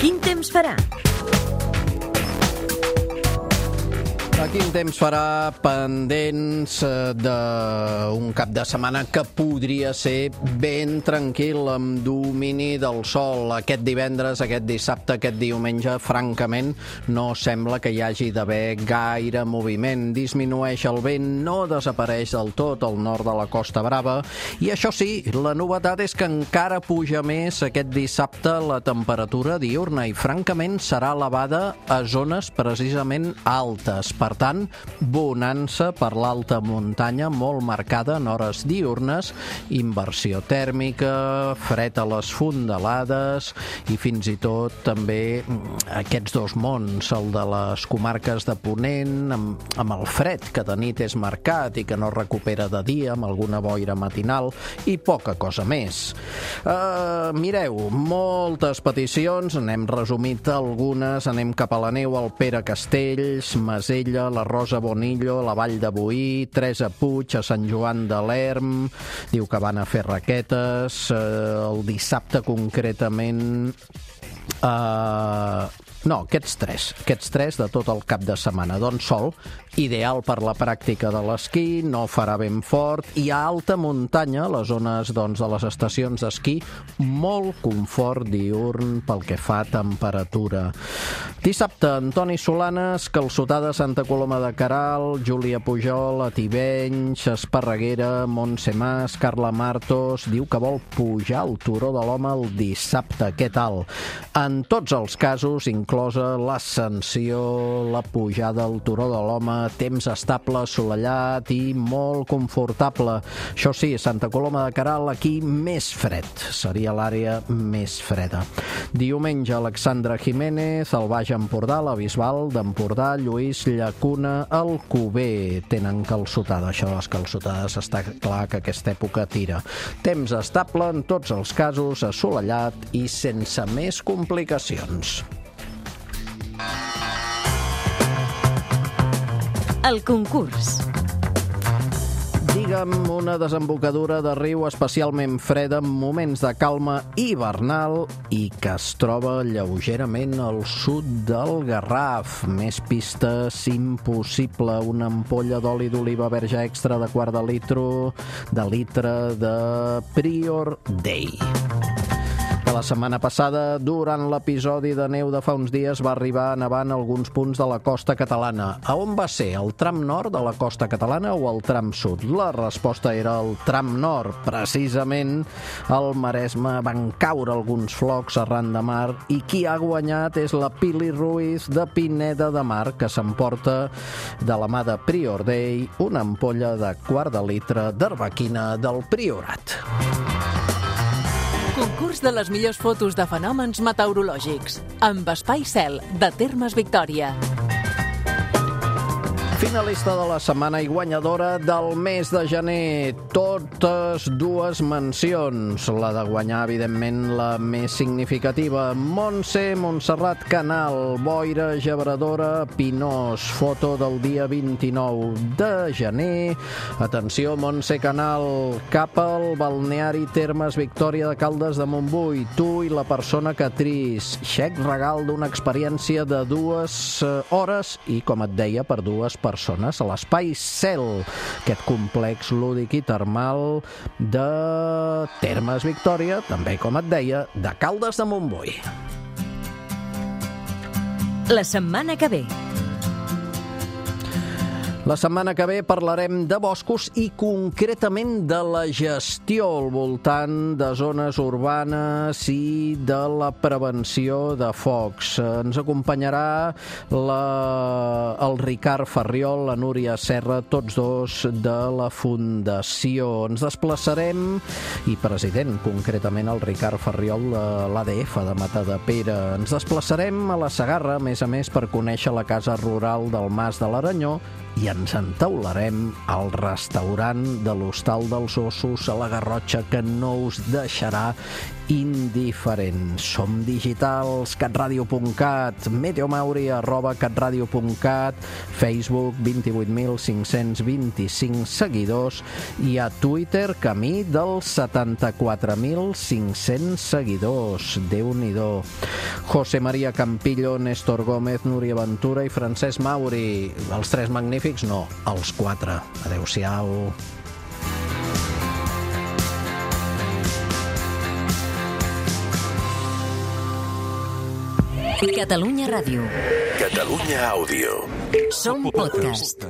Quin temps farà? A quin temps farà pendents eh, d'un cap de setmana que podria ser ben tranquil amb domini del sol. Aquest divendres, aquest dissabte, aquest diumenge, francament, no sembla que hi hagi d'haver gaire moviment. Disminueix el vent, no desapareix del tot al nord de la Costa Brava i això sí, la novetat és que encara puja més aquest dissabte la temperatura diurna i francament serà elevada a zones precisament altes. Per tant, bonança per l'alta muntanya molt marcada en hores diurnes, inversió tèrmica, fred a les fondalades i fins i tot també mm, aquests dos mons, el de les comarques de Ponent, amb, amb el fred que de nit és marcat i que no recupera de dia, amb alguna boira matinal i poca cosa més. Uh, mireu, moltes peticions, n'hem resumit algunes, anem cap a la neu, al Pere Castells, Masella, la Rosa Bonillo, la Vall de Boí, Teresa Puig, a Sant Joan de l'Erm, diu que van a fer raquetes, eh, el dissabte concretament... Eh, no, aquests tres, aquests tres de tot el cap de setmana. Doncs sol, ideal per la pràctica de l'esquí, no farà ben fort, i a alta muntanya, les zones doncs, de les estacions d'esquí, molt confort diurn pel que fa a temperatura. Dissabte, Antoni Solanes, Calçotada Santa Coloma de Caral, Júlia Pujol, Ativenys, Esparreguera, Montse Mas, Carla Martos, diu que vol pujar al Turó de l'Home el dissabte. Què tal? En tots els casos, inclosa l'ascensió, la pujada al Turó de l'Home, temps estable, assolellat i molt confortable. Això sí, Santa Coloma de Caral, aquí més fred. Seria l'àrea més freda. Diumenge, Alexandra Jiménez, el Baix Empordà, la Bisbal d'Empordà, Lluís Llacuna, el Cuber. Tenen calçotada. Això de les calçotades està clar que aquesta època tira. Temps estable en tots els casos, assolellat i sense més complicacions. El concurs. Digue'm una desembocadura de riu especialment freda en moments de calma hivernal i que es troba lleugerament al sud del Garraf. Més pistes impossible. Una ampolla d'oli d'oliva verge extra de quart de litro de litre de Prior Day que la setmana passada, durant l'episodi de neu de fa uns dies, va arribar en alguns punts de la costa catalana. A on va ser? El tram nord de la costa catalana o el tram sud? La resposta era el tram nord. Precisament al Maresme van caure alguns flocs arran de mar i qui ha guanyat és la Pili Ruiz de Pineda de Mar, que s'emporta de la mà de Prior Day una ampolla de quart de litre d'herbaquina del Priorat. Concurs de les millors fotos de fenòmens meteorològics. Amb Espai Cel, de Termes Victòria. Finalista de la setmana i guanyadora del mes de gener. Totes dues mencions. La de guanyar, evidentment, la més significativa. Montse Montserrat Canal, boira gebradora, Pinós. Foto del dia 29 de gener. Atenció, Montse Canal, cap al balneari Termes Victòria de Caldes de Montbui. Tu i la persona que tris. Xec regal d'una experiència de dues eh, hores i, com et deia, per dues persones persones a l'Espai Cel, aquest complex lúdic i termal de Termes Victòria, també, com et deia, de Caldes de Montbui. La setmana que ve. La setmana que ve parlarem de boscos i concretament de la gestió al voltant de zones urbanes i de la prevenció de focs. Ens acompanyarà la, el Ricard Ferriol, la Núria Serra, tots dos de la Fundació. Ens desplaçarem, i president concretament el Ricard Ferriol de l'ADF de Matadepera. Ens desplaçarem a la Sagarra, a més a més, per conèixer la casa rural del Mas de l'Aranyó i en ens entaularem al restaurant de l'Hostal dels Ossos a la Garrotxa que no us deixarà indiferents. Som digitals, catradio.cat, meteomauri arroba catradio.cat, Facebook 28.525 seguidors i a Twitter camí dels 74.500 seguidors. déu nhi José María Campillo, Néstor Gómez, Núria Ventura i Francesc Mauri. Els tres magnífics? No, els quatre. Adéu-siau. Catalunya Ràdio. Catalunya Àudio. Som podcast.